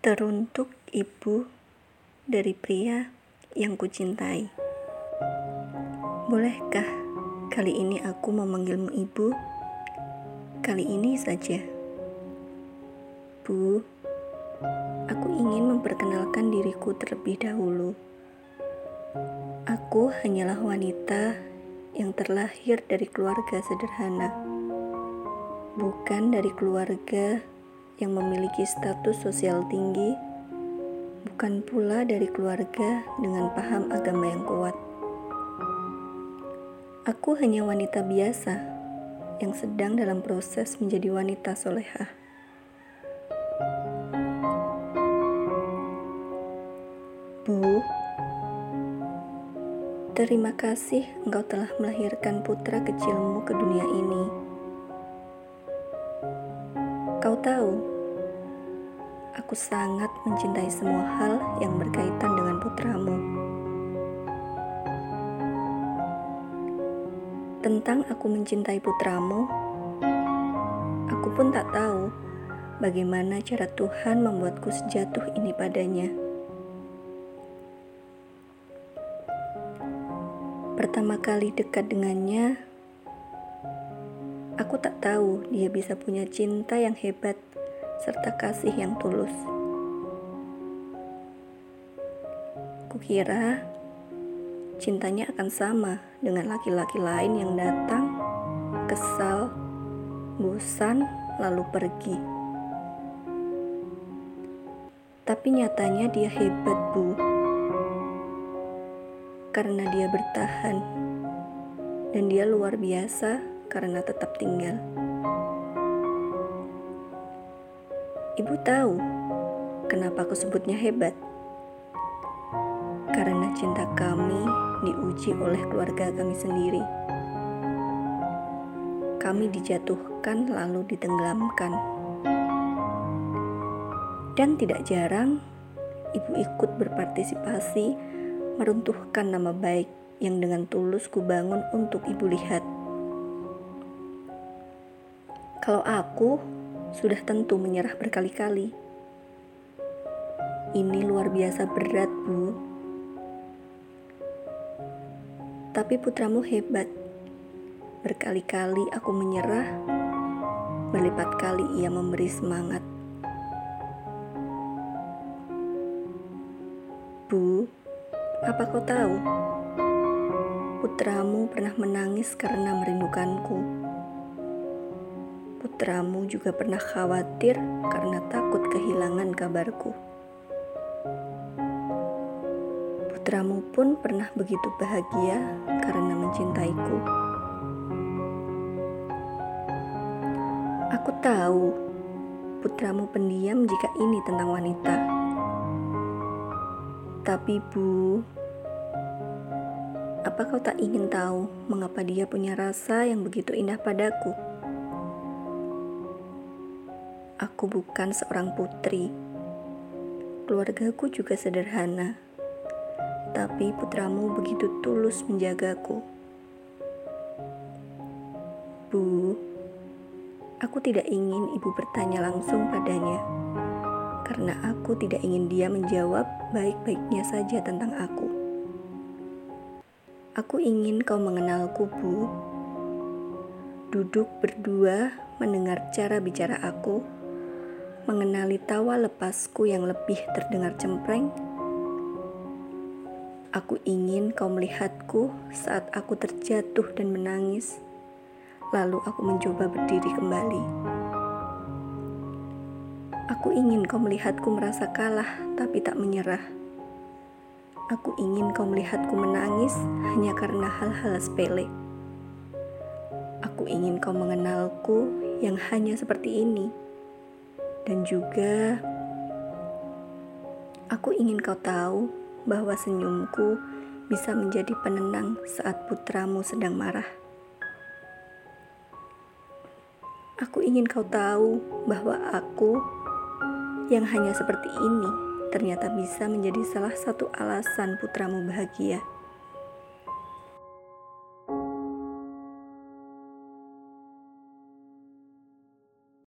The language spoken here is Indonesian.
Teruntuk ibu dari pria yang kucintai. Bolehkah kali ini aku memanggilmu ibu? Kali ini saja. Bu, aku ingin memperkenalkan diriku terlebih dahulu. Aku hanyalah wanita yang terlahir dari keluarga sederhana. Bukan dari keluarga yang memiliki status sosial tinggi, bukan pula dari keluarga dengan paham agama yang kuat. Aku hanya wanita biasa yang sedang dalam proses menjadi wanita solehah. Bu, terima kasih engkau telah melahirkan putra kecilmu ke dunia ini. Kau tahu, aku sangat mencintai semua hal yang berkaitan dengan putramu. Tentang aku mencintai putramu, aku pun tak tahu bagaimana cara Tuhan membuatku sejatuh ini padanya. Pertama kali dekat dengannya, aku tak tahu dia bisa punya cinta yang hebat serta kasih yang tulus. Kukira cintanya akan sama dengan laki-laki lain yang datang, kesal, bosan, lalu pergi. Tapi nyatanya dia hebat, Bu. Karena dia bertahan. Dan dia luar biasa karena tetap tinggal. Ibu tahu kenapa aku sebutnya hebat? Karena cinta kami diuji oleh keluarga kami sendiri. Kami dijatuhkan lalu ditenggelamkan. Dan tidak jarang ibu ikut berpartisipasi meruntuhkan nama baik yang dengan tulus kubangun untuk ibu lihat. Kalau aku sudah tentu menyerah berkali-kali. Ini luar biasa berat, Bu. Tapi putramu hebat. Berkali-kali aku menyerah, berlipat kali ia memberi semangat. Bu, apa kau tahu? Putramu pernah menangis karena merindukanku putramu juga pernah khawatir karena takut kehilangan kabarku. Putramu pun pernah begitu bahagia karena mencintaiku. Aku tahu putramu pendiam jika ini tentang wanita. Tapi, Bu, apa kau tak ingin tahu mengapa dia punya rasa yang begitu indah padaku? Aku bukan seorang putri. Keluargaku juga sederhana. Tapi putramu begitu tulus menjagaku. Bu, aku tidak ingin ibu bertanya langsung padanya. Karena aku tidak ingin dia menjawab baik-baiknya saja tentang aku. Aku ingin kau mengenalku, Bu. Duduk berdua mendengar cara bicara aku mengenali tawa lepasku yang lebih terdengar cempreng. Aku ingin kau melihatku saat aku terjatuh dan menangis. Lalu aku mencoba berdiri kembali. Aku ingin kau melihatku merasa kalah tapi tak menyerah. Aku ingin kau melihatku menangis hanya karena hal-hal sepele. Aku ingin kau mengenalku yang hanya seperti ini dan juga aku ingin kau tahu bahwa senyumku bisa menjadi penenang saat putramu sedang marah. Aku ingin kau tahu bahwa aku yang hanya seperti ini ternyata bisa menjadi salah satu alasan putramu bahagia.